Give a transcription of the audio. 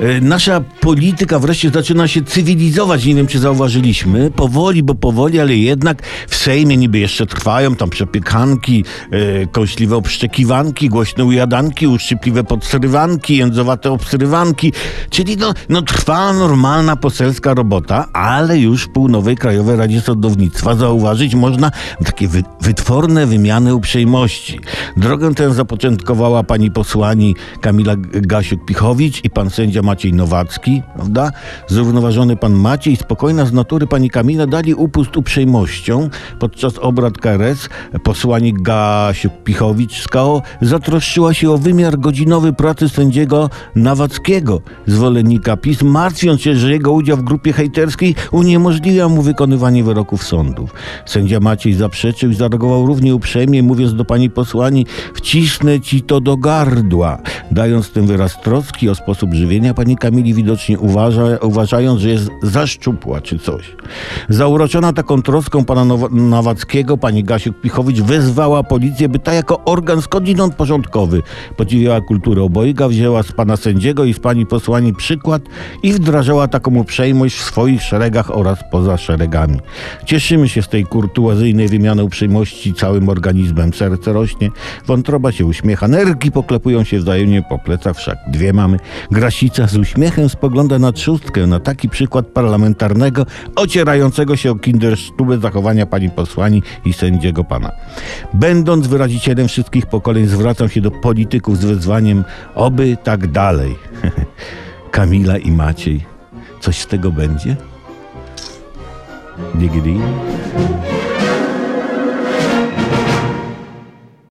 E, Nasza polityka wreszcie zaczyna się cywilizować. Nie wiem, czy zauważyliśmy. Powoli, bo powoli, ale jednak w Sejmie niby jeszcze trwają tam przepiekanki, e, kąśliwe obszczekiwanki, głośne ujadanki, uszczypliwe podsyrywanki, jędzowate obsyrywanki. Czyli no, no trwa normalna poselska robota, ale już w półnowej Krajowej Radzie Sądownictwa zauważyć można takie wy, wytworne wymiany uprzejmości. Drogę tę zapoczątkowała pani posłani Kamila Gasiuk-Pichowicz i pan sędzia Maciej Nowacki, prawda? Zrównoważony pan Maciej, spokojna z natury pani Kamila dali upust uprzejmością. Podczas obrad KRS posłani Gasiuk-Pichowicz z KO zatroszczyła się o wymiar godzinowy pracy sędziego Nawackiego, zwolennika PiS, martwiąc się, że jego udział w grupie hejterskiej uniemożliwia mu wykonywanie wyroków sądów. Sędzia Maciej zaprzeczył i zareagował równie uprzejmie, mówiąc do pani posłani, wcisnę ci to do gardła, dając tym wyraz troski o sposób żywienia pani Kamili widocznie uważa, uważając, że jest zaszczupła czy coś. Zauroczona taką troską pana Now- Nawackiego, pani Gasiuk-Pichowicz wezwała policję, by ta jako organ skądinąd porządkowy podziwiała kulturę obojga, wzięła z pana sędziego i z pani posłani przykład i wdrażała taką uprzejmość w swoich szeregach oraz poza szeregami. Cieszymy się z tej kurtuazyjnej wymiany uprzejmości całym organizmem. Serce rośnie, wątroba się uśmiecha, nerki poklepują się wzajemnie po plecach, wszak dwie mamy. Grasica z uśmiechem spogląda na trzustkę, na taki przykład parlamentarnego, ocierającego się o kindersztubę zachowania pani posłani i sędziego pana. Będąc wyrazicielem wszystkich pokoleń, zwracam się do polityków z wezwaniem, oby tak dalej. Kamila i Maciej, coś z tego będzie? Diggity.